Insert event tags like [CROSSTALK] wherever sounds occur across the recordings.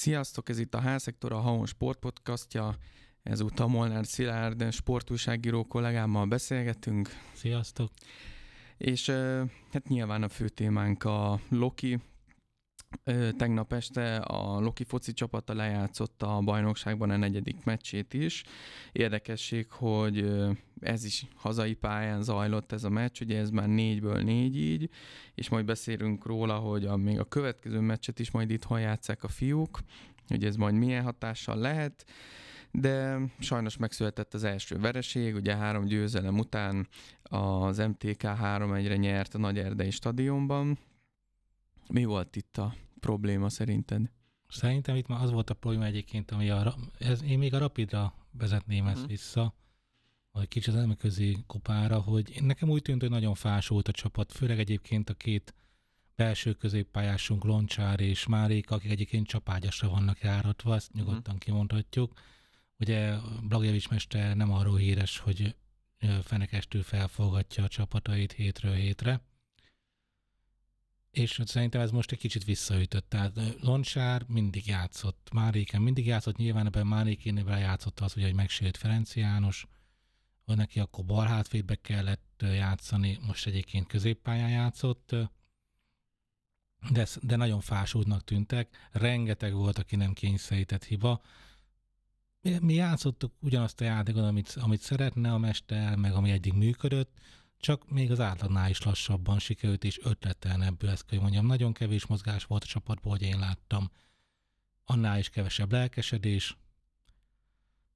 Sziasztok, ez itt a H-szektor, a Haon Sportpodcastja. Ezúttal Molnár Szilárd sportúságíró kollégámmal beszélgetünk. Sziasztok! És hát nyilván a fő témánk a Loki. Tegnap este a Loki foci csapata lejátszotta a bajnokságban a negyedik meccsét is. Érdekesség, hogy ez is hazai pályán zajlott ez a meccs, ugye ez már négyből négy így, és majd beszélünk róla, hogy a, még a következő meccset is majd itt játszák a fiúk, hogy ez majd milyen hatással lehet, de sajnos megszületett az első vereség, ugye három győzelem után az MTK 3-1-re nyert a Nagy Erdei stadionban. Mi volt itt a probléma szerinted? Szerintem itt már az volt a probléma egyébként, ami a, ez, én még a Rapidra vezetném ezt uh-huh. vissza, vagy kicsit az elmeközi kopára, hogy nekem úgy tűnt, hogy nagyon fásult a csapat, főleg egyébként a két belső középpályásunk, Loncsár és Márék, akik egyébként csapágyasra vannak járatva, ezt nyugodtan uh-huh. kimondhatjuk. Ugye Blagjevics mester nem arról híres, hogy fenekestül felfogatja a csapatait hétről hétre, és szerintem ez most egy kicsit visszaütött. Tehát Loncsár mindig játszott, Máréken mindig játszott, nyilván ebben Márékénével játszott az, ugye, hogy megsérült Ferenc János, neki akkor bal hátvédbe kellett játszani, most egyébként középpályán játszott, de, de nagyon fásultnak tűntek. Rengeteg volt, aki nem kényszerített hiba. Mi, mi játszottuk ugyanazt a játékot, amit, amit szeretne a mester, meg ami eddig működött, csak még az átlagnál is lassabban sikerült, és ötletelnebbül ezt kell mondjam. Nagyon kevés mozgás volt a csapatból, hogy én láttam. Annál is kevesebb lelkesedés,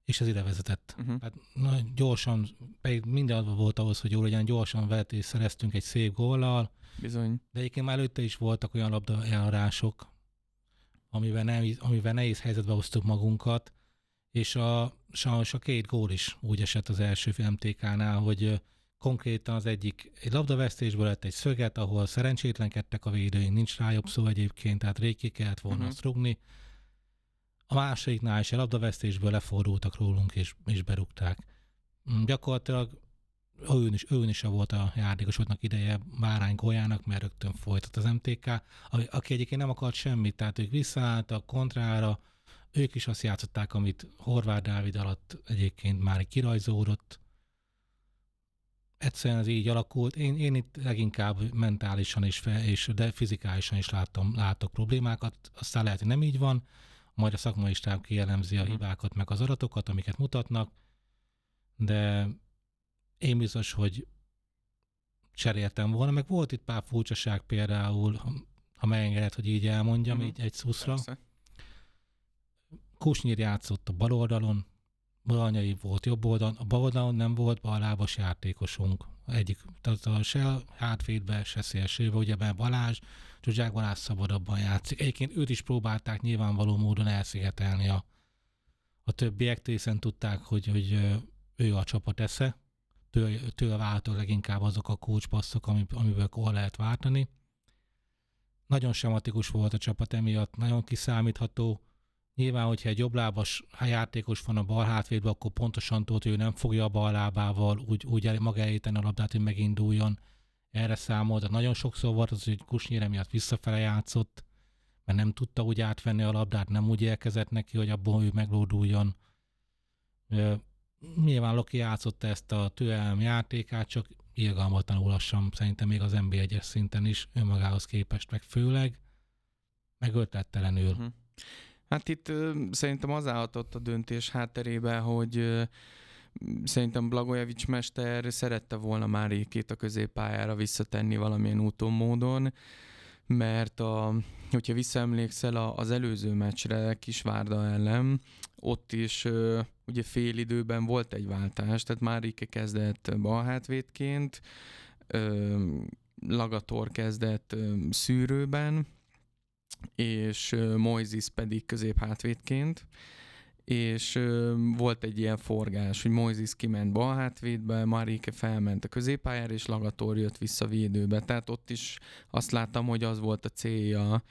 és ez ide vezetett. Uh-huh. Hát na, gyorsan, pedig minden adva volt ahhoz, hogy jól legyen, gyorsan vett és szereztünk egy szép góllal. Bizony. De egyébként már előtte is voltak olyan labda elárások, amivel, nem, amivel nehéz helyzetbe hoztuk magunkat, és a, sajnos a két gól is úgy esett az első MTK-nál, hogy konkrétan az egyik egy labdavesztésből lett egy szöget, ahol szerencsétlenkedtek a védőink, nincs rá jobb szó egyébként, tehát rég kellett volna uh-huh. azt rugni. A másodiknál is a labdavesztésből lefordultak rólunk, és, és berúgták. Mm, gyakorlatilag ő is, ő is volt a játékosoknak ideje Bárány Golyának, mert rögtön folytat az MTK, aki egyébként nem akart semmit, tehát ők visszaálltak kontrára, ők is azt játszották, amit Horváth Dávid alatt egyébként már kirajzódott, egyszerűen ez így alakult. Én, én itt leginkább mentálisan és, fe, és de fizikálisan is látom, látok problémákat. Aztán lehet, hogy nem így van, majd a szakmai stáb kielemzi a mhm. hibákat, meg az adatokat, amiket mutatnak, de én biztos, hogy cseréltem volna, meg volt itt pár furcsaság például, ha megengedett, hogy így elmondjam, uh-huh. így egy szuszra. Kusnyír játszott a bal oldalon, Balanyai volt jobb oldalon, a bal oldalon nem volt ballábas játékosunk. Egyik, tehát a se hátvédbe, se szélsőbe, ugye be Balázs, Zsuzsák Balázs szabadabban játszik. Egyébként őt is próbálták nyilvánvaló módon elszigetelni a, a többiek, hiszen tudták, hogy, hogy ő a csapat esze, tőle, tőle váltok leginkább azok a kulcspasszok, amiből hol lehet váltani. Nagyon sematikus volt a csapat emiatt, nagyon kiszámítható, Nyilván, hogyha egy jobblábas játékos van a bal hátvédben, akkor pontosan tudod, hogy ő nem fogja a bal lábával úgy, úgy maga a labdát, hogy meginduljon. Erre számolt. De nagyon sokszor volt az, hogy Kusnyire miatt visszafele játszott, mert nem tudta úgy átvenni a labdát, nem úgy érkezett neki, hogy abból ő meglóduljon. Nyilván Loki játszotta ezt a türelem játékát, csak irgalmatlanul lassan, szerintem még az NBA-es szinten is önmagához képest, meg főleg, meg ötlettelenül. Uh-huh. Hát itt szerintem az állhatott a döntés hátterébe, hogy szerintem Blagojevics mester szerette volna már Márékét a középpályára visszatenni valamilyen úton, módon, mert a, hogyha visszaemlékszel az előző meccsre Kisvárda ellen, ott is ugye fél időben volt egy váltás, tehát Márike kezdett balhátvédként, Lagator kezdett szűrőben, és Moises pedig középhátvédként, és volt egy ilyen forgás, hogy Moises kiment bal hátvédbe, Marike felment a középpályára, és Lagator jött vissza védőbe. Tehát ott is azt láttam, hogy az volt a célja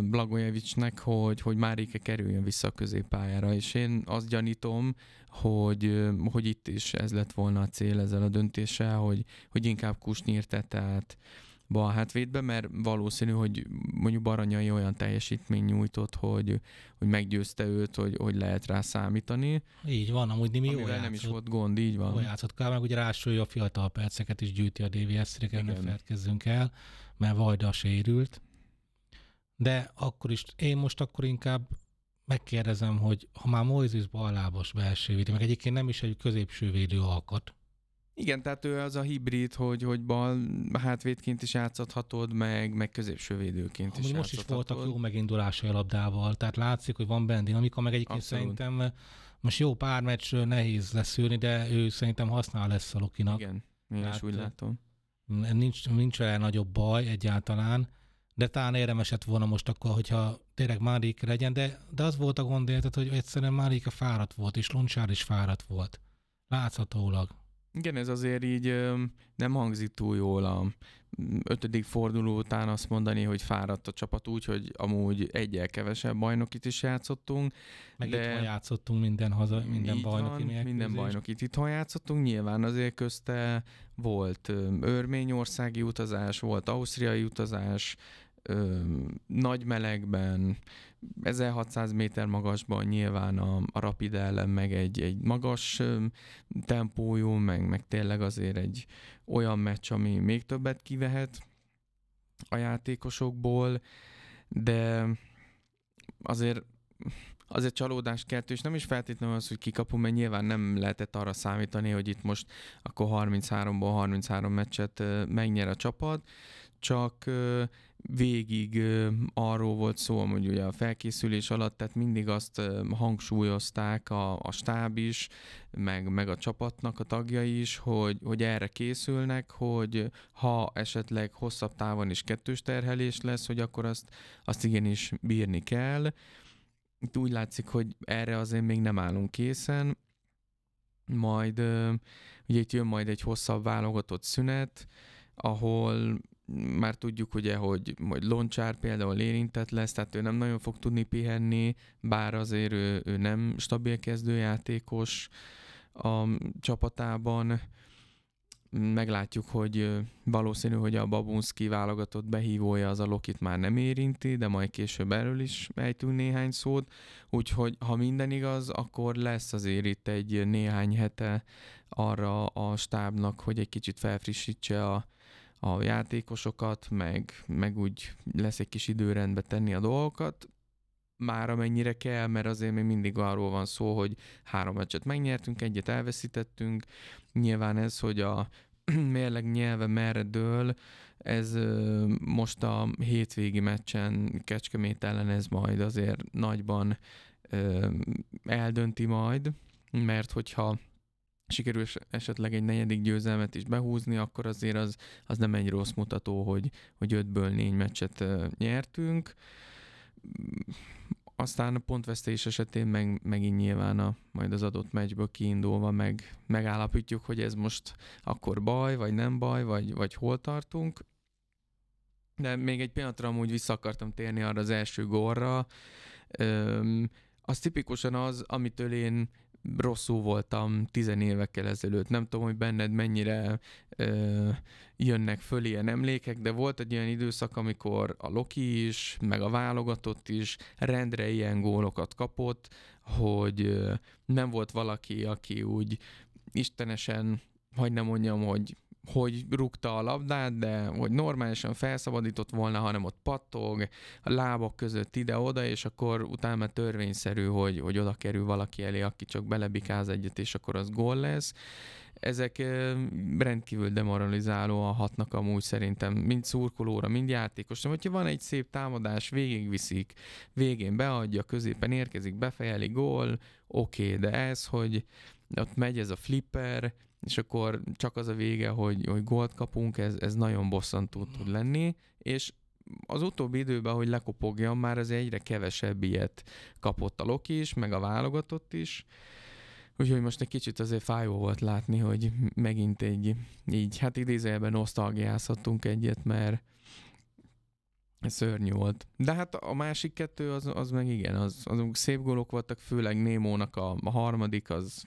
Blagojevicsnek, hogy, hogy Marike kerüljön vissza a középpályára, és én azt gyanítom, hogy, hogy itt is ez lett volna a cél ezzel a döntéssel, hogy, hogy inkább Kusnyír tehát bal hátvédbe, mert valószínű, hogy mondjuk Baranyai olyan teljesítmény nyújtott, hogy, hogy meggyőzte őt, hogy, hogy lehet rá számítani. Így van, amúgy Nimi jó nem is volt gond, így van. Jó játszott kell, meg ugye rásolja a fiatal perceket is gyűjti a DVS-re, ne felkezzünk el, mert Vajda sérült. De akkor is, én most akkor inkább megkérdezem, hogy ha már Moises ballábos belső védő, meg egyébként nem is egy középső védő alkat, igen, tehát ő az a hibrid, hogy, hogy bal hátvédként is játszhatod, meg, meg középső védőként Amúgy is most is voltak jó megindulásai a labdával, tehát látszik, hogy van benne dinamika, meg egyébként Abszolút. szerintem most jó pár meccsről nehéz lesz ülni, de ő szerintem használ lesz a Lokinak. Igen, én is úgy látom. Nincs, nincs vele nagyobb baj egyáltalán, de talán érdemes lett volna most akkor, hogyha tényleg Márik legyen, de, de az volt a gond, érted, hogy egyszerűen Márik fáradt volt, és Loncsár is fáradt volt. Láthatólag. Igen, ez azért így nem hangzik túl jól a ötödik forduló után azt mondani, hogy fáradt a csapat úgy, hogy amúgy egyel kevesebb bajnokit is játszottunk. Meg de itthon játszottunk minden haza, minden bajnoki van, Minden bajnokit itthon játszottunk. Nyilván azért közte volt örményországi utazás, volt ausztriai utazás, ö, nagy melegben, 1600 méter magasban nyilván a, a Rapid ellen meg egy, egy magas ö, tempójú, meg, meg tényleg azért egy olyan meccs, ami még többet kivehet a játékosokból, de azért azért csalódás kettő, és nem is feltétlenül az, hogy kikapunk, mert nyilván nem lehetett arra számítani, hogy itt most akkor 33-ból 33 meccset megnyer a csapat, csak végig arról volt szó, hogy ugye a felkészülés alatt, tehát mindig azt hangsúlyozták a, a stáb is, meg, meg a csapatnak a tagjai is, hogy, hogy erre készülnek, hogy ha esetleg hosszabb távon is kettős terhelés lesz, hogy akkor azt, azt igenis bírni kell. Itt úgy látszik, hogy erre azért még nem állunk készen, majd ugye itt jön majd egy hosszabb válogatott szünet, ahol már tudjuk ugye, hogy, hogy Loncsár például érintett lesz, tehát ő nem nagyon fog tudni pihenni, bár azért ő, ő nem stabil kezdőjátékos a csapatában. Meglátjuk, hogy valószínű, hogy a Babunski válogatott behívója az a Lokit már nem érinti, de majd később erről is ejtünk néhány szót. Úgyhogy ha minden igaz, akkor lesz azért itt egy néhány hete arra a stábnak, hogy egy kicsit felfrissítse a, a játékosokat, meg, meg úgy lesz egy kis időrendbe tenni a dolgokat, már amennyire kell, mert azért még mindig arról van szó, hogy három meccset megnyertünk, egyet elveszítettünk. Nyilván ez, hogy a [CLEARS THROAT] mérleg nyelve merre dől, ez most a hétvégi meccsen Kecskemét ellen ez majd azért nagyban eldönti majd, mert hogyha sikerül esetleg egy negyedik győzelmet is behúzni, akkor azért az, az nem egy rossz mutató, hogy, hogy ötből négy meccset nyertünk. Aztán a pontvesztés esetén meg, megint nyilván a, majd az adott meccsből kiindulva meg, megállapítjuk, hogy ez most akkor baj, vagy nem baj, vagy, vagy hol tartunk. De még egy pillanatra amúgy vissza akartam térni arra az első górra. Öm, az tipikusan az, amitől én rosszul voltam tizen évekkel ezelőtt. Nem tudom, hogy benned mennyire ö, jönnek föl ilyen emlékek, de volt egy olyan időszak, amikor a Loki is, meg a válogatott is rendre ilyen gólokat kapott, hogy ö, nem volt valaki, aki úgy istenesen, hogy nem mondjam, hogy hogy rúgta a labdát, de hogy normálisan felszabadított volna, hanem ott pattog, a lábak között ide-oda, és akkor utána törvényszerű, hogy, hogy oda kerül valaki elé, aki csak belebikáz egyet, és akkor az gól lesz. Ezek rendkívül demoralizálóan hatnak amúgy szerintem, mind szurkolóra, mind játékosra. Hogyha van egy szép támadás, végigviszik, végén beadja, középen érkezik, befejeli, gól, oké, okay, de ez, hogy ott megy ez a flipper, és akkor csak az a vége, hogy, hogy gólt kapunk, ez, ez nagyon bosszantó tud lenni, és az utóbbi időben, hogy lekopogjam, már az egyre kevesebb ilyet kapott a Loki is, meg a válogatott is, úgyhogy most egy kicsit azért fájó volt látni, hogy megint egy, így, hát idézőjelben nosztalgiázhatunk egyet, mert szörnyű volt. De hát a másik kettő, az, az meg igen, az, azok szép gólok voltak, főleg Némónak a, a harmadik, az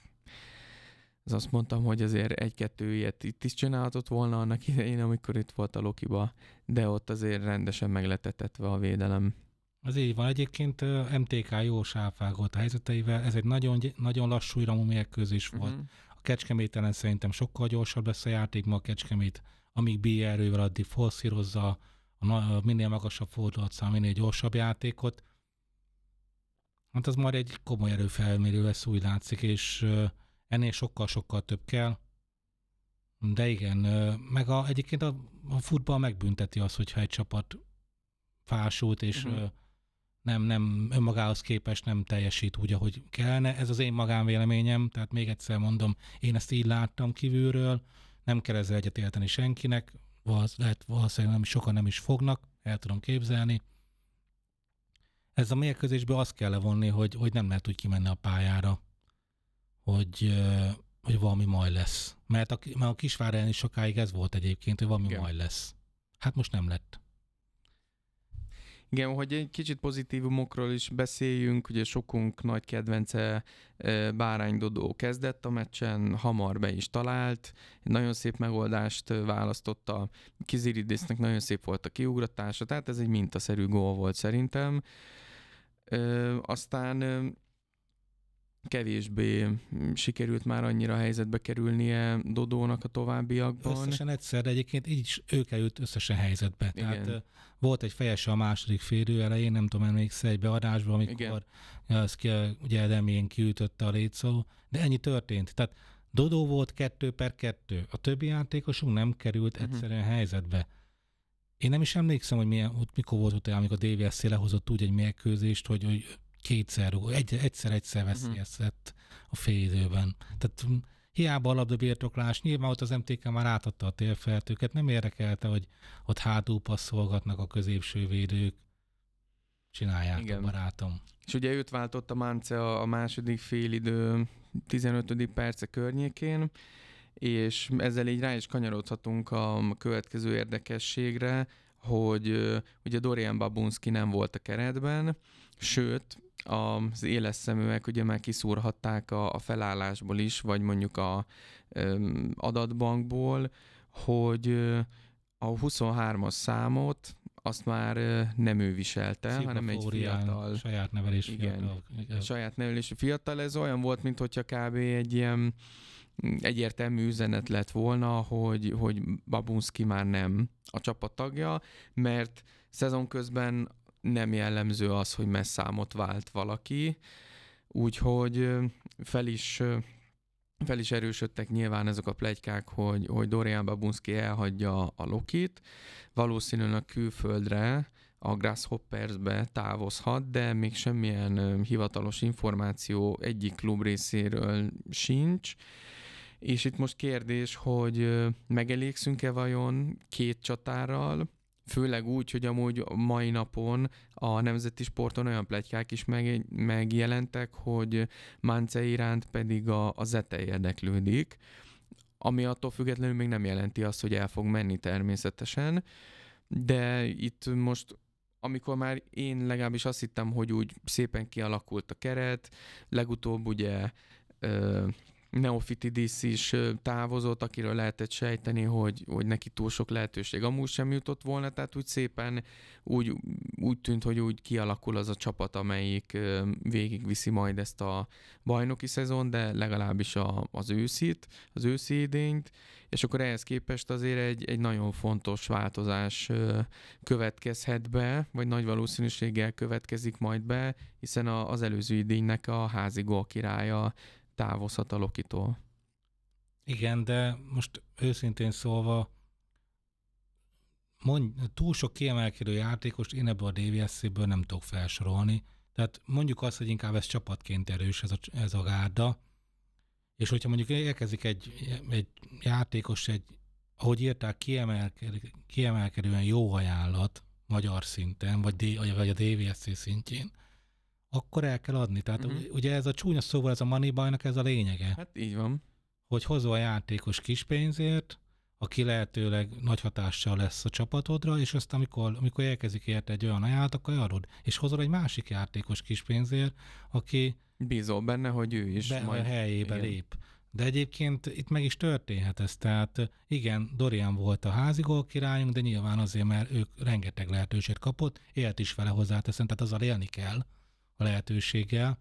az azt mondtam, hogy azért egy-kettő ilyet itt is csinálhatott volna annak idején, amikor itt volt a Lokiba, de ott azért rendesen megletetve a védelem. Az így van. Egyébként MTK jó sáfágolt a helyzeteivel, ez egy nagyon, nagyon lassú iramú mérkőzés volt. Uh-huh. A Kecskemételen szerintem sokkal gyorsabb lesz a játék, ma a Kecskemét, amíg bír erővel, addig forszírozza a, a minél magasabb fordulatszám, minél gyorsabb játékot. Hát az már egy komoly erőfelmérő lesz, úgy látszik, és ennél sokkal-sokkal több kell. De igen, meg a, egyébként a, a futball megbünteti azt, hogyha egy csapat fásult, és uh-huh. nem, nem önmagához képest nem teljesít úgy, ahogy kellene. Ez az én magánvéleményem, tehát még egyszer mondom, én ezt így láttam kívülről, nem kell ezzel egyetérteni senkinek, lehet valószínűleg nem, sokan nem is fognak, el tudom képzelni. Ez a mérkőzésből azt kell levonni, hogy, hogy nem lehet úgy kimenni a pályára, hogy, hogy valami majd lesz. Mert a, mert a Kisvár is sokáig ez volt egyébként, hogy valami Igen. majd lesz. Hát most nem lett. Igen, hogy egy kicsit pozitívumokról is beszéljünk, ugye sokunk nagy kedvence Bárány Dodó kezdett a meccsen, hamar be is talált, nagyon szép megoldást választotta, Kiziridésznek nagyon szép volt a kiugratása, tehát ez egy mintaszerű gól volt szerintem. Aztán kevésbé sikerült már annyira helyzetbe kerülnie Dodónak a továbbiakban. Összesen egyszer, de egyébként így is ő került összesen helyzetbe. Igen. Tehát volt egy fejese a második félő elején, nem tudom, emlékszel egy beadásban, amikor az ki, ugye Edemén kiütötte a létszó, de ennyi történt. Tehát Dodó volt kettő per kettő, a többi játékosunk nem került uh-huh. egyszerűen helyzetbe. Én nem is emlékszem, hogy milyen, mikor volt utána, amikor a DVSC lehozott úgy egy mérkőzést, hogy, hogy kétszer, egy, egyszer-egyszer mhm. veszélyeztet a időben. Tehát hm, hiába a labdabirtoklás, nyilván ott az MTK már átadta a térfeltőket, nem érdekelte, hogy ott hátul passzolgatnak a középső védők. Csinálják Igen. barátom. És ugye őt váltotta Mance a, a második félidő 15. perce környékén, és ezzel így rá is kanyarodhatunk a következő érdekességre, hogy ugye Dorian Babunski nem volt a keretben, sőt, az éles szeműek ugye már kiszúrhatták a, a felállásból is, vagy mondjuk a ö, adatbankból, hogy a 23-as számot azt már nem ő viselte, Szibra hanem egy fiatal. Saját nevelés igen, fiatal. Igen. Saját nevelésű fiatal. Ez olyan volt, mint hogyha kb. egy ilyen egyértelmű üzenet lett volna, hogy, hogy Babunski már nem a csapat tagja, mert szezon közben nem jellemző az, hogy messzámot vált valaki, úgyhogy fel is fel is erősödtek nyilván ezek a plegykák, hogy, hogy Dorian Babunski elhagyja a Lokit, valószínűleg külföldre, a Grasshoppersbe távozhat, de még semmilyen hivatalos információ egyik klub részéről sincs. És itt most kérdés, hogy megelégszünk-e vajon két csatárral, Főleg úgy, hogy amúgy mai napon a nemzeti sporton olyan plegykák is meg, megjelentek, hogy Mance iránt pedig a, a Zete érdeklődik, ami attól függetlenül még nem jelenti azt, hogy el fog menni természetesen, de itt most amikor már én legalábbis azt hittem, hogy úgy szépen kialakult a keret, legutóbb ugye Neofitidis is távozott, akiről lehetett sejteni, hogy, hogy neki túl sok lehetőség. Amúgy sem jutott volna, tehát úgy szépen úgy, úgy tűnt, hogy úgy kialakul az a csapat, amelyik végigviszi majd ezt a bajnoki szezon, de legalábbis a, az őszit, az őszi idényt, és akkor ehhez képest azért egy, egy nagyon fontos változás következhet be, vagy nagy valószínűséggel következik majd be, hiszen a, az előző idénynek a házi gól királya távozhat a Lokitól. Igen, de most őszintén szólva, mondj, túl sok kiemelkedő játékost én ebből a DVSC-ből nem tudok felsorolni. Tehát mondjuk azt, hogy inkább ez csapatként erős ez a, ez a gárda, és hogyha mondjuk érkezik egy, egy játékos, egy, ahogy írták, kiemelkedő, kiemelkedően jó ajánlat magyar szinten, vagy, D, vagy a DVSC szintjén, akkor el kell adni. Tehát uh-huh. ugye ez a csúnya szóval, ez a money bajnak ez a lényege. Hát így van. Hogy hozol a játékos kis pénzért, aki lehetőleg nagy hatással lesz a csapatodra, és azt amikor, amikor elkezdik érte egy olyan ajánlat, akkor adod. És hozol egy másik játékos kis pénzért, aki Bízol benne, hogy ő is be, majd... a helyébe igen. lép. De egyébként itt meg is történhet ez, tehát igen, Dorian volt a házi királyunk, de nyilván azért, mert ők rengeteg lehetőséget kapott, élt is vele hozzáteszem, tehát azzal élni kell a lehetőséggel.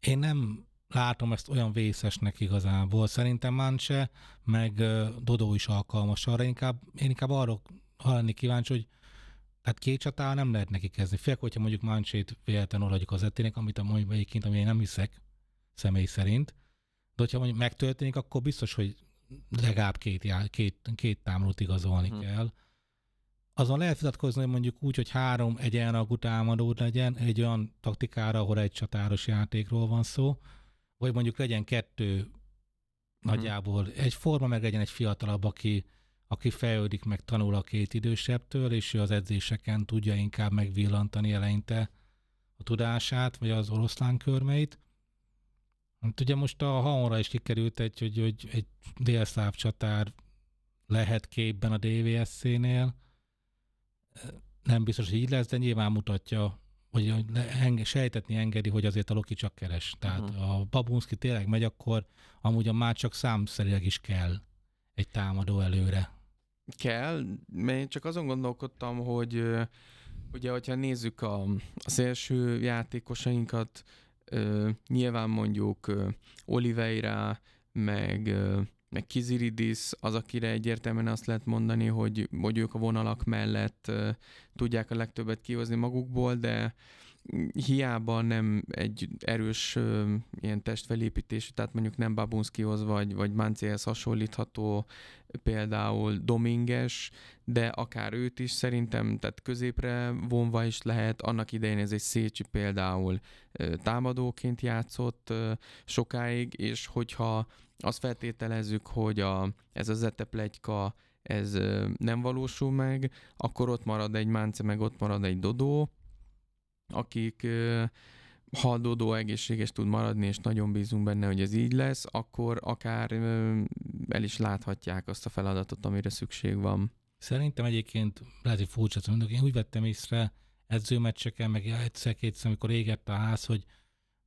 Én nem látom ezt olyan vészesnek igazából. Szerintem Manche, meg Dodó is alkalmas arra, inkább, én inkább arra hallani kíváncsi, hogy tehát két csatával nem lehet neki kezdeni. Félek, hogyha mondjuk Manchét véletlenül odaadjuk az etének, amit a mai egyébként, ami én nem hiszek személy szerint, de hogyha mondjuk megtörténik, akkor biztos, hogy legalább két, já, két, két támadót igazolni hmm. kell. Azon lehet vitatkozni, hogy mondjuk úgy, hogy három egyenragú támadó legyen, egy olyan taktikára, ahol egy csatáros játékról van szó, vagy mondjuk legyen kettő hmm. nagyjából egyforma, meg legyen egy fiatalabb, aki, aki fejlődik, meg tanul a két idősebbtől, és ő az edzéseken tudja inkább megvillantani eleinte a tudását, vagy az oroszlán körmeit. Hát ugye most a Haonra is kikerült egy, hogy, hogy egy délszláv csatár lehet képben a DVSC-nél. Nem biztos, hogy így lesz, de nyilván mutatja, hogy enge, sejtetni engedi, hogy azért a Loki csak keres. Tehát uh-huh. a Babunski tényleg megy, akkor amúgy a már csak számszerileg is kell egy támadó előre. Kell, mert én csak azon gondolkodtam, hogy ugye, hogyha nézzük a, a szélső játékosainkat, ö, nyilván mondjuk ö, Oliveira, meg, meg Kiziridis, az, akire egyértelműen azt lehet mondani, hogy, hogy ők a vonalak mellett tudják a legtöbbet kihozni magukból, de hiába nem egy erős ilyen testfelépítésű, tehát mondjuk nem Babunskihoz vagy, vagy Mancéhez hasonlítható például Dominges, de akár őt is szerintem, tehát középre vonva is lehet. Annak idején ez egy Szécsi például támadóként játszott sokáig, és hogyha azt feltételezzük, hogy a, ez a Zete plegyka, ez nem valósul meg, akkor ott marad egy Mánce, meg ott marad egy Dodó, akik ha a Dodó egészséges tud maradni, és nagyon bízunk benne, hogy ez így lesz, akkor akár el is láthatják azt a feladatot, amire szükség van. Szerintem egyébként lehet, hogy furcsa, mondok, én úgy vettem észre edzőmeccseken, meg egyszer-kétszer, amikor égett a ház, hogy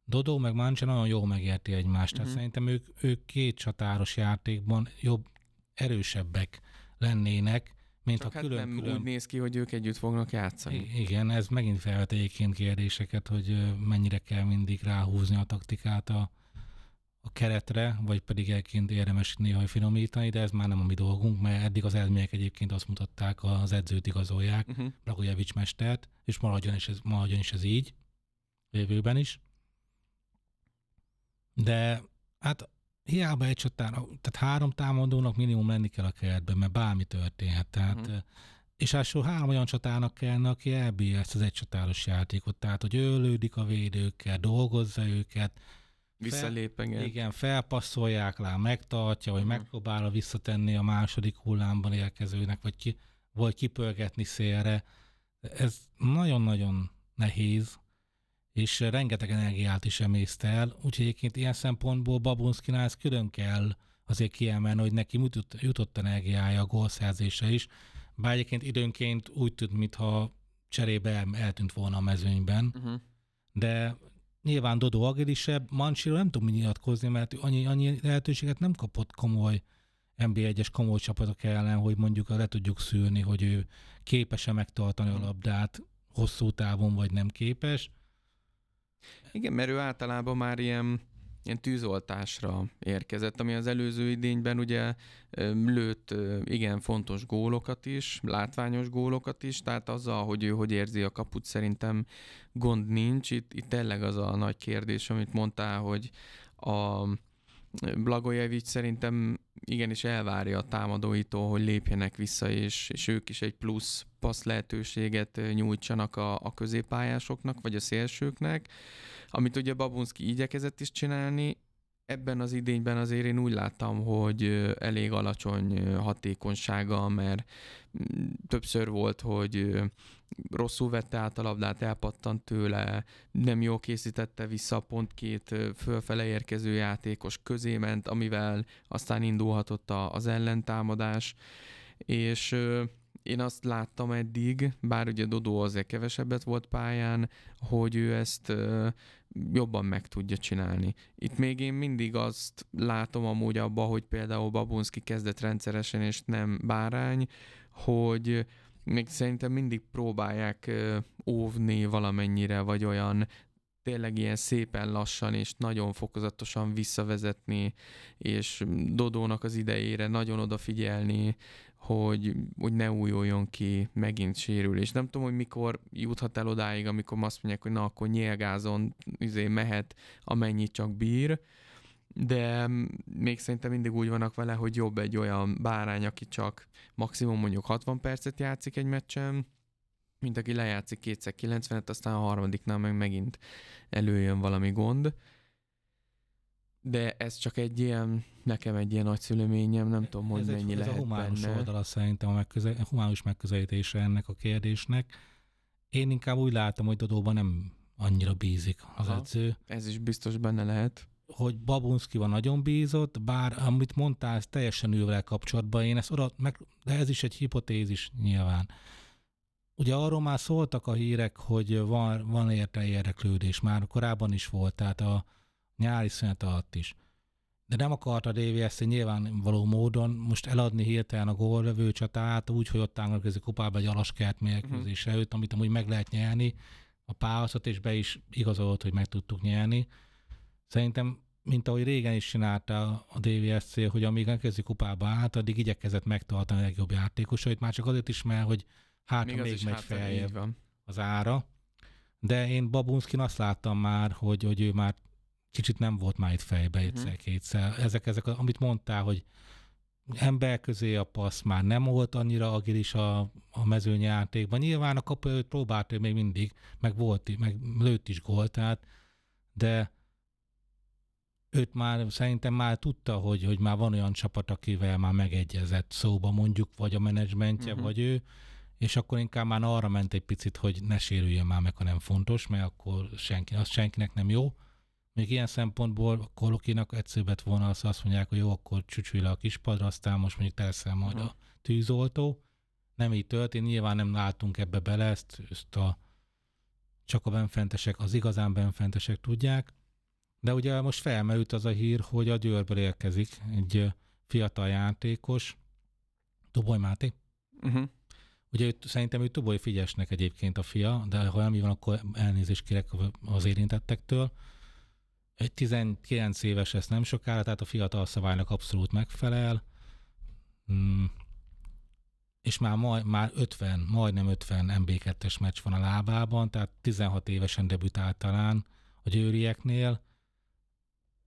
Dodó meg Mancsa nagyon jól megérti egymást. Uh-huh. Tehát mhm. szerintem ők, ők két csatáros játékban jobb, erősebbek lennének, mint Csak ha külön, hát nem külön... úgy néz ki, hogy ők együtt fognak játszani. Igen, ez megint felvet egyébként kérdéseket, hogy mennyire kell mindig ráhúzni a taktikát a, a keretre, vagy pedig egyébként érdemes néha finomítani, de ez már nem a mi dolgunk, mert eddig az eredmények egyébként azt mutatták, az edzőt igazolják, uh-huh. Blagojevics mestert, és maradjon is, ez, maradjon is ez így, jövőben is. De hát hiába egy csatár, tehát három támadónak minimum lenni kell a keretben, mert bármi történhet. Tehát, uh-huh. És első három olyan csatának kellene, aki elbírja ezt az egy csatáros játékot, tehát hogy ölődik a védőkkel, dolgozza őket, Visszalépeget. Fel, igen, felpasszolják rá, megtartja, vagy uh-huh. megpróbálja visszatenni a második hullámban érkezőnek, vagy, ki, vagy kipörgetni szélre. Ez nagyon-nagyon nehéz, és rengeteg energiát is emészte el, úgyhogy egyébként ilyen szempontból Babunszkinál ez külön kell azért kiemelni, hogy neki jutott, jutott energiája a gólszerzése is, bár egyébként időnként úgy tűnt, mintha cserébe el, eltűnt volna a mezőnyben, uh-huh. de nyilván Dodó agilisebb, Mancsiro nem tud nyilatkozni, mert annyi, annyi lehetőséget nem kapott komoly NB1-es komoly csapatok ellen, hogy mondjuk le tudjuk szűrni, hogy ő képes-e megtartani a labdát hosszú távon, vagy nem képes. Igen, mert ő általában már ilyen, ilyen tűzoltásra érkezett, ami az előző idényben ugye lőtt igen fontos gólokat is, látványos gólokat is, tehát azzal, hogy ő hogy érzi a kaput, szerintem gond nincs. Itt, itt tényleg az a nagy kérdés, amit mondtál, hogy a Blagojevic szerintem igenis elvárja a támadóitól, hogy lépjenek vissza, és, és ők is egy plusz passz lehetőséget nyújtsanak a, a középpályásoknak, vagy a szélsőknek, amit ugye Babunski igyekezett is csinálni, ebben az idényben azért én úgy láttam, hogy elég alacsony hatékonysága, mert többször volt, hogy rosszul vette át a labdát, elpattant tőle, nem jól készítette vissza pont két fölfele érkező játékos közé ment, amivel aztán indulhatott az ellentámadás, és én azt láttam eddig, bár ugye Dodó azért kevesebbet volt pályán, hogy ő ezt jobban meg tudja csinálni. Itt még én mindig azt látom amúgy abba, hogy például Babunski kezdett rendszeresen, és nem bárány, hogy még szerintem mindig próbálják óvni valamennyire, vagy olyan tényleg ilyen szépen lassan és nagyon fokozatosan visszavezetni, és Dodónak az idejére nagyon odafigyelni, hogy, hogy ne újuljon ki megint sérülés. Nem tudom, hogy mikor juthat el odáig, amikor azt mondják, hogy na akkor nyilgázon izé mehet, amennyit csak bír, de még szerintem mindig úgy vannak vele, hogy jobb egy olyan bárány, aki csak maximum mondjuk 60 percet játszik egy meccsen, mint aki lejátszik kétszer 90-et, aztán a harmadiknál meg megint előjön valami gond. De ez csak egy ilyen, nekem egy ilyen nagy szülőményem, nem tudom, hogy ez mennyi egy, lehet Ez a humánus benne. oldala szerintem a, megközel, a humánus megközelítése ennek a kérdésnek. Én inkább úgy látom, hogy Dodóban nem annyira bízik az Aha, edző. Ez is biztos benne lehet. Hogy van nagyon bízott, bár amit mondtál, ez teljesen ővel kapcsolatban, én ezt oda, meg, de ez is egy hipotézis nyilván. Ugye arról már szóltak a hírek, hogy van, van érte érdeklődés, már korábban is volt, tehát a nyári szünet alatt is. De nem akarta a DVS nyilvánvaló módon most eladni hirtelen a gólvevő csatát, úgy, hogy ott állnak kupába egy alaskert mérkőzés uh-huh. előtt, amit amúgy meg lehet nyerni, a pályázat, és be is igazolt, hogy meg tudtuk nyerni. Szerintem, mint ahogy régen is csinálta a DVSC, hogy amíg elkezdi kupába át, addig igyekezett megtartani a legjobb játékosait, már csak azért is, mert hogy hát még, még megy feljebb az ára. De én Babunskin azt láttam már, hogy, hogy ő már kicsit nem volt már itt fejbe mhm. egyszer-kétszer. Ezek, ezek, amit mondtál, hogy ember közé a passz már nem volt annyira agilis a, a mezőnyjátékban. Nyilván a kapu előtt próbált ő még mindig, meg volt, meg lőtt is gólt, tehát, de őt már szerintem már tudta, hogy, hogy már van olyan csapat, akivel már megegyezett szóba mondjuk, vagy a menedzsmentje, uh-huh. vagy ő, és akkor inkább már arra ment egy picit, hogy ne sérüljön már meg, ha nem fontos, mert akkor senki, az senkinek nem jó. Még ilyen szempontból a Kolokinak egyszerűbbet volna az azt mondják, hogy jó, akkor csücsülj le a kispadra, aztán most mondjuk telszel majd a tűzoltó. Nem így történt, nyilván nem látunk ebbe bele, ezt, ezt a, csak a benfentesek, az igazán benfentesek tudják. De ugye most felmerült az a hír, hogy a Győrből érkezik egy fiatal játékos, Toboly Máté. Uh-huh. Ugye őt, szerintem ő Toboly Figyesnek egyébként a fia, de ha nem van, akkor elnézést kérek az érintettektől. Egy 19 éves ez nem sokára, tehát a fiatal szabálynak abszolút megfelel. Mm. És már, majd, már 50, majdnem 50 MB2-es meccs van a lábában, tehát 16 évesen debütált talán a győrieknél.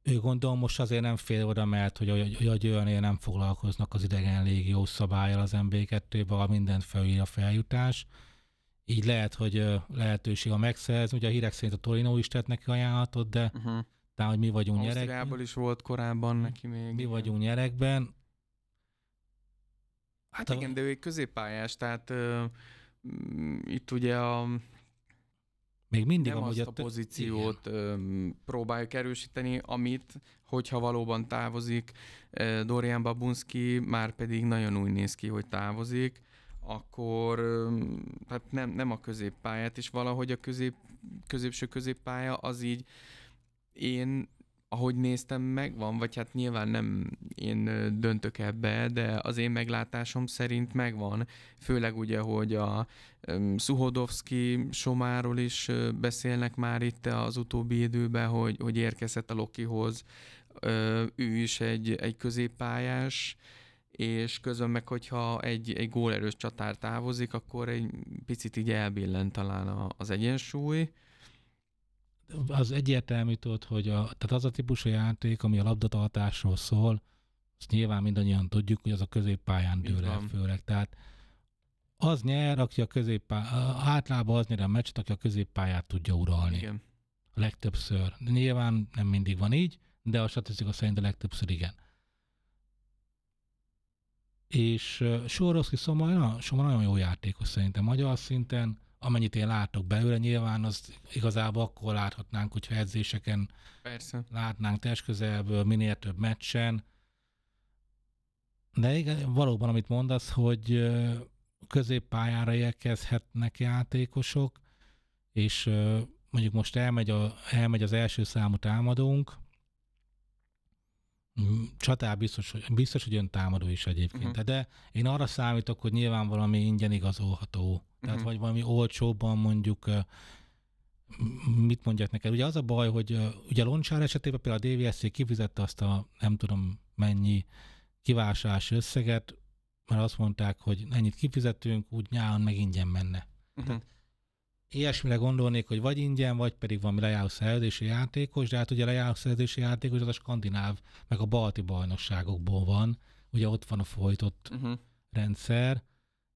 Ő gondolom most azért nem fél oda, mert hogy a, a győrnél nem foglalkoznak az idegen légió szabályal az MB2-be, a mindent felír a feljutás. Így lehet, hogy lehetőség a megszerzni. Ugye a hírek szerint a Torino is tett neki ajánlatot, de uh-huh tehát, hogy mi vagyunk nyerekben. is volt korábban neki még. Mi vagyunk nyerekben. Hát, hát igen, a... de ő egy középpályás, tehát uh, itt ugye a még mindig nem azt a pozíciót igen. próbáljuk erősíteni, amit, hogyha valóban távozik Dorian Babunski, már pedig nagyon úgy néz ki, hogy távozik, akkor hát nem, nem a középpályát, és valahogy a közép, középső középpálya az így én ahogy néztem, megvan, vagy hát nyilván nem én döntök ebbe, de az én meglátásom szerint megvan. Főleg ugye, hogy a Szuhodovszki Somáról is beszélnek már itt az utóbbi időben, hogy, hogy érkezett a Lokihoz. Ő is egy, egy középpályás, és közben meg, hogyha egy, egy gólerős csatár távozik, akkor egy picit így elbillent talán az egyensúly az egyértelmű tudod, hogy a, tehát az a típusú játék, ami a labdatartásról szól, azt nyilván mindannyian tudjuk, hogy az a középpályán dől el főleg. Tehát az nyer, aki a középpályán, általában az nyer a meccset, aki a középpályát tudja uralni. Igen. A legtöbbször. Nyilván nem mindig van így, de a statisztika szerint a legtöbbször igen. És uh, Sorowski Szoma nagyon jó játékos szerintem magyar szinten, amennyit én látok belőle, nyilván az igazából akkor láthatnánk, hogyha edzéseken Persze. látnánk testközelből, minél több meccsen. De igen, valóban, amit mondasz, hogy középpályára érkezhetnek játékosok, és mondjuk most elmegy, a, elmegy az első számú támadónk, Csatár biztos, biztos, hogy ön támadó is egyébként. Uh-huh. De én arra számítok, hogy nyilván valami ingyen igazolható. Tehát uh-huh. vagy valami olcsóbban mondjuk mit mondják neked? Ugye az a baj, hogy ugye Loncsár esetében például a DVSC kifizette azt a nem tudom mennyi kivásárlási összeget, mert azt mondták, hogy ennyit kifizetünk, úgy nyáron meg ingyen menne. Uh-huh. Tehát ilyesmire gondolnék, hogy vagy ingyen, vagy pedig valami lejáró szerződési játékos, de hát ugye lejáró szerződési játékos az a skandináv, meg a balti bajnokságokból van, ugye ott van a folytott uh-huh. rendszer,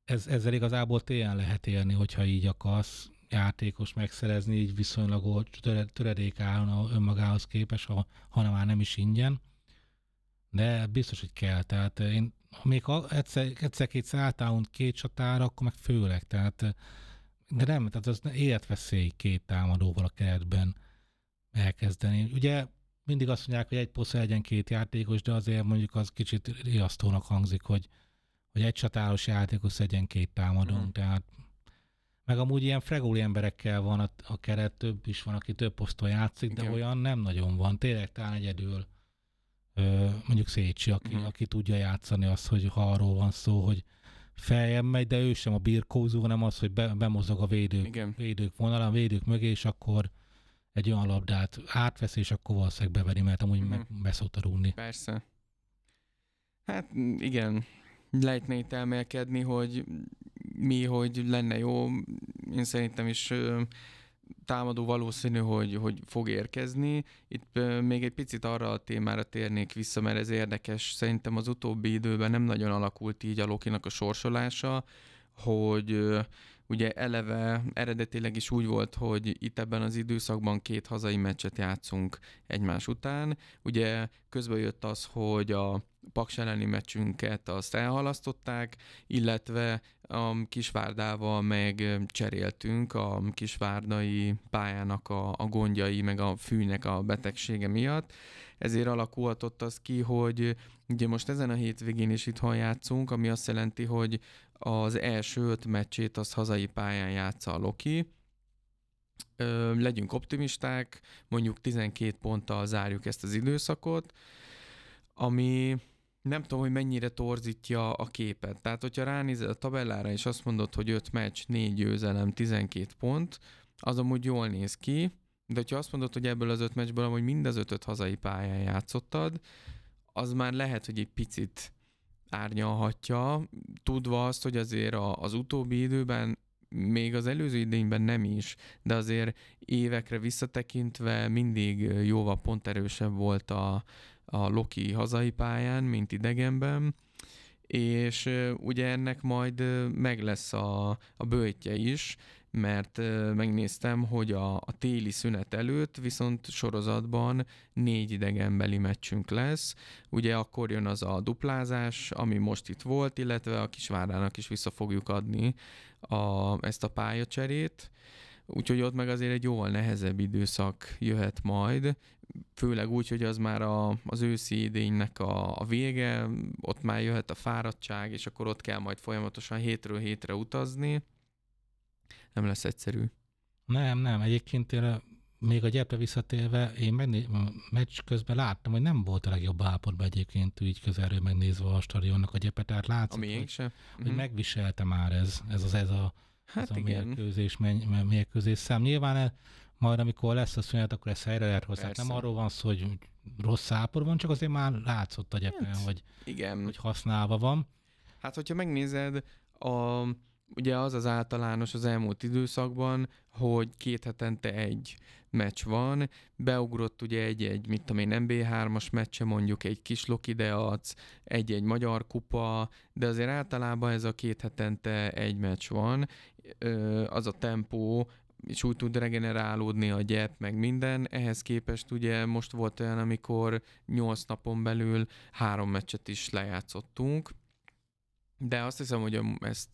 ez, ezzel igazából télen lehet élni, hogyha így akarsz játékos megszerezni, így viszonylag töredék állna önmagához képes, ha, hanem már nem is ingyen. De biztos, hogy kell. Tehát én még ha egyszer, egyszer-kétszer átállunk két csatára, akkor meg főleg. Tehát, de nem, tehát az életveszély két támadóval a keretben elkezdeni. Ugye mindig azt mondják, hogy egy posza legyen két játékos, de azért mondjuk az kicsit riasztónak hangzik, hogy, hogy egy csatáros játékos szedjen két támadónk, mm. tehát meg amúgy ilyen frególi emberekkel van a, a keret, több is van, aki több poszton játszik, Igen. de olyan nem nagyon van. Tényleg talán egyedül ö, mondjuk Szécsi, aki, uh-huh. aki tudja játszani azt, hogy ha arról van szó, hogy feljebb megy, de ő sem a birkózó, hanem az, hogy be, bemozog a védők, Igen. védők vonalán, védők mögé, és akkor egy olyan labdát átvesz, és akkor valószínűleg beveri, mert amúgy uh-huh. meg beszokta rúgni. Persze. Hát igen, lehetne itt elmélkedni, hogy mi, hogy lenne jó. Én szerintem is támadó valószínű, hogy, hogy fog érkezni. Itt még egy picit arra a témára térnék vissza, mert ez érdekes. Szerintem az utóbbi időben nem nagyon alakult így a Lokinak a sorsolása, hogy ugye eleve eredetileg is úgy volt, hogy itt ebben az időszakban két hazai meccset játszunk egymás után. Ugye közben jött az, hogy a Paks elleni meccsünket azt elhalasztották, illetve a Kisvárdával meg cseréltünk a kisvárdai pályának a, a gondjai, meg a fűnek a betegsége miatt. Ezért alakulhatott az ki, hogy ugye most ezen a hétvégén is itthon játszunk, ami azt jelenti, hogy az első öt meccsét az hazai pályán játsza a Loki, Ö, legyünk optimisták, mondjuk 12 ponttal zárjuk ezt az időszakot, ami nem tudom, hogy mennyire torzítja a képet. Tehát, hogyha ránézel a tabellára, és azt mondod, hogy 5 meccs, 4 győzelem, 12 pont, az amúgy jól néz ki, de hogyha azt mondod, hogy ebből az öt meccsből amúgy mind az ötöt hazai pályán játszottad, az már lehet, hogy egy picit árnyalhatja, tudva azt, hogy azért a, az utóbbi időben még az előző idényben nem is, de azért évekre visszatekintve mindig jóval pont erősebb volt a, a Loki hazai pályán, mint idegenben, és ugye ennek majd meg lesz a, a bőtje is, mert megnéztem, hogy a, a téli szünet előtt viszont sorozatban négy idegenbeli meccsünk lesz. Ugye akkor jön az a duplázás, ami most itt volt, illetve a Kisvárdának is vissza fogjuk adni a, ezt a pályacserét. Úgyhogy ott meg azért egy jóval nehezebb időszak jöhet majd, főleg úgy, hogy az már a, az őszi idénynek a, a vége, ott már jöhet a fáradtság, és akkor ott kell majd folyamatosan hétről hétre utazni. Nem lesz egyszerű. Nem, nem. Egyébként én még a gyepre visszatérve, én megné- meccs közben láttam, hogy nem volt a legjobb állapotban egyébként így közelről megnézve a stadionnak a gyepet, tehát látszott, a hogy, sem. hogy mm-hmm. megviselte már ez, ez az ez a, hát ez a igen. mérkőzés, mérkőzés szám. Nyilván el, majd amikor lesz a szünet, akkor ezt helyre lehet hozzá. Nem arról van szó, hogy rossz ápor van, csak azért már látszott a gyepen, hát, hogy, igen. hogy használva van. Hát, hogyha megnézed, a, ugye az az általános az elmúlt időszakban, hogy két hetente egy meccs van, beugrott ugye egy-egy, mit tudom én, MB3-as meccse, mondjuk egy kis Loki Deac, egy-egy magyar kupa, de azért általában ez a két hetente egy meccs van, az a tempó, és úgy tud regenerálódni a gyep, meg minden. Ehhez képest ugye most volt olyan, amikor nyolc napon belül három meccset is lejátszottunk, de azt hiszem, hogy ezt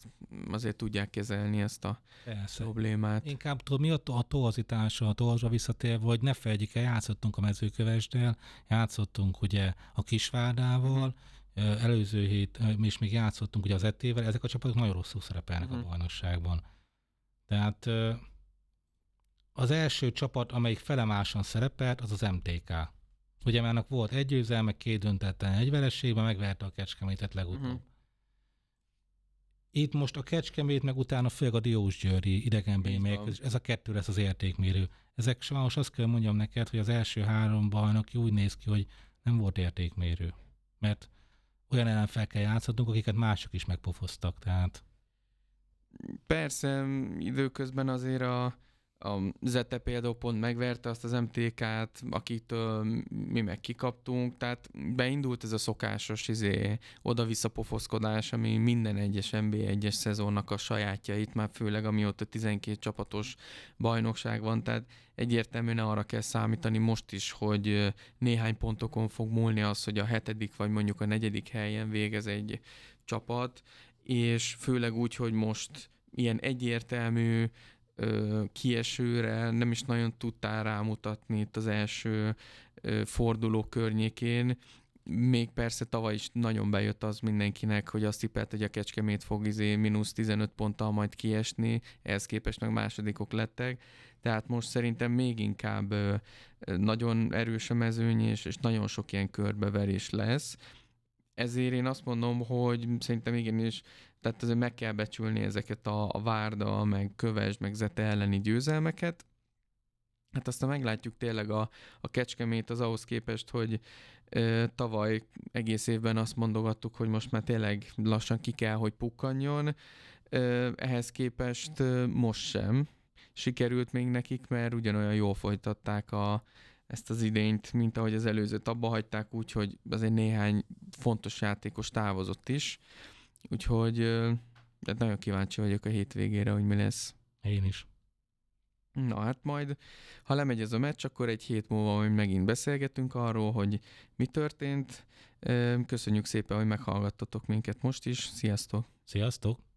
azért tudják kezelni, ezt a Persze. problémát. Inkább tudom, mi a, a torzítása, a torzsba visszatérve, hogy ne felejtjük el, játszottunk a mezőkövesdel, játszottunk ugye a Kisvárdával, előző hét, is még játszottunk ugye az etével, ezek a csapatok nagyon rosszul szerepelnek uh-huh. a mhm. bajnokságban. Tehát az első csapat, amelyik felemásan szerepelt, az az MTK. Ugye már volt egy győzelme, két döntetlen egy vereségben, megverte a Kecskemétet legutóbb. Uh-huh. Itt most a Kecskemét, meg utána főleg a Diósgyőri idegenben ez a kettő lesz az értékmérő. Ezek sajnos azt kell mondjam neked, hogy az első három bajnok úgy néz ki, hogy nem volt értékmérő. Mert olyan ellenfel kell játszhatunk, akiket mások is megpofoztak, tehát... Persze, időközben azért a, a Zete például pont megverte azt az MTK-t, akit mi meg kikaptunk, tehát beindult ez a szokásos izé, oda-vissza pofoszkodás, ami minden egyes NBA egyes szezonnak a sajátjait, már főleg amióta 12 csapatos bajnokság van, tehát egyértelműen arra kell számítani most is, hogy néhány pontokon fog múlni az, hogy a hetedik vagy mondjuk a negyedik helyen végez egy csapat, és főleg úgy, hogy most ilyen egyértelmű kiesőre nem is nagyon tudtál rámutatni itt az első ö, forduló környékén. Még persze tavaly is nagyon bejött az mindenkinek, hogy azt tippelt, hogy a Kecskemét fog izé mínusz 15 ponttal majd kiesni, ehhez képest meg másodikok lettek. Tehát most szerintem még inkább nagyon erős a mezőny, és, és nagyon sok ilyen körbeverés lesz. Ezért én azt mondom, hogy szerintem igenis tehát azért meg kell becsülni ezeket a, a Várda, meg Köves, meg Zete elleni győzelmeket. Hát aztán meglátjuk tényleg a, a Kecskemét az ahhoz képest, hogy ö, tavaly egész évben azt mondogattuk, hogy most már tényleg lassan ki kell, hogy pukkanjon. Ö, ehhez képest ö, most sem sikerült még nekik, mert ugyanolyan jól folytatták a, ezt az idényt, mint ahogy az előzőt abba hagyták, úgyhogy azért néhány fontos játékos távozott is. Úgyhogy de nagyon kíváncsi vagyok a hétvégére, hogy mi lesz. Én is. Na hát majd, ha lemegy ez a meccs, akkor egy hét múlva majd megint beszélgetünk arról, hogy mi történt. Köszönjük szépen, hogy meghallgattatok minket most is. Sziasztok! Sziasztok!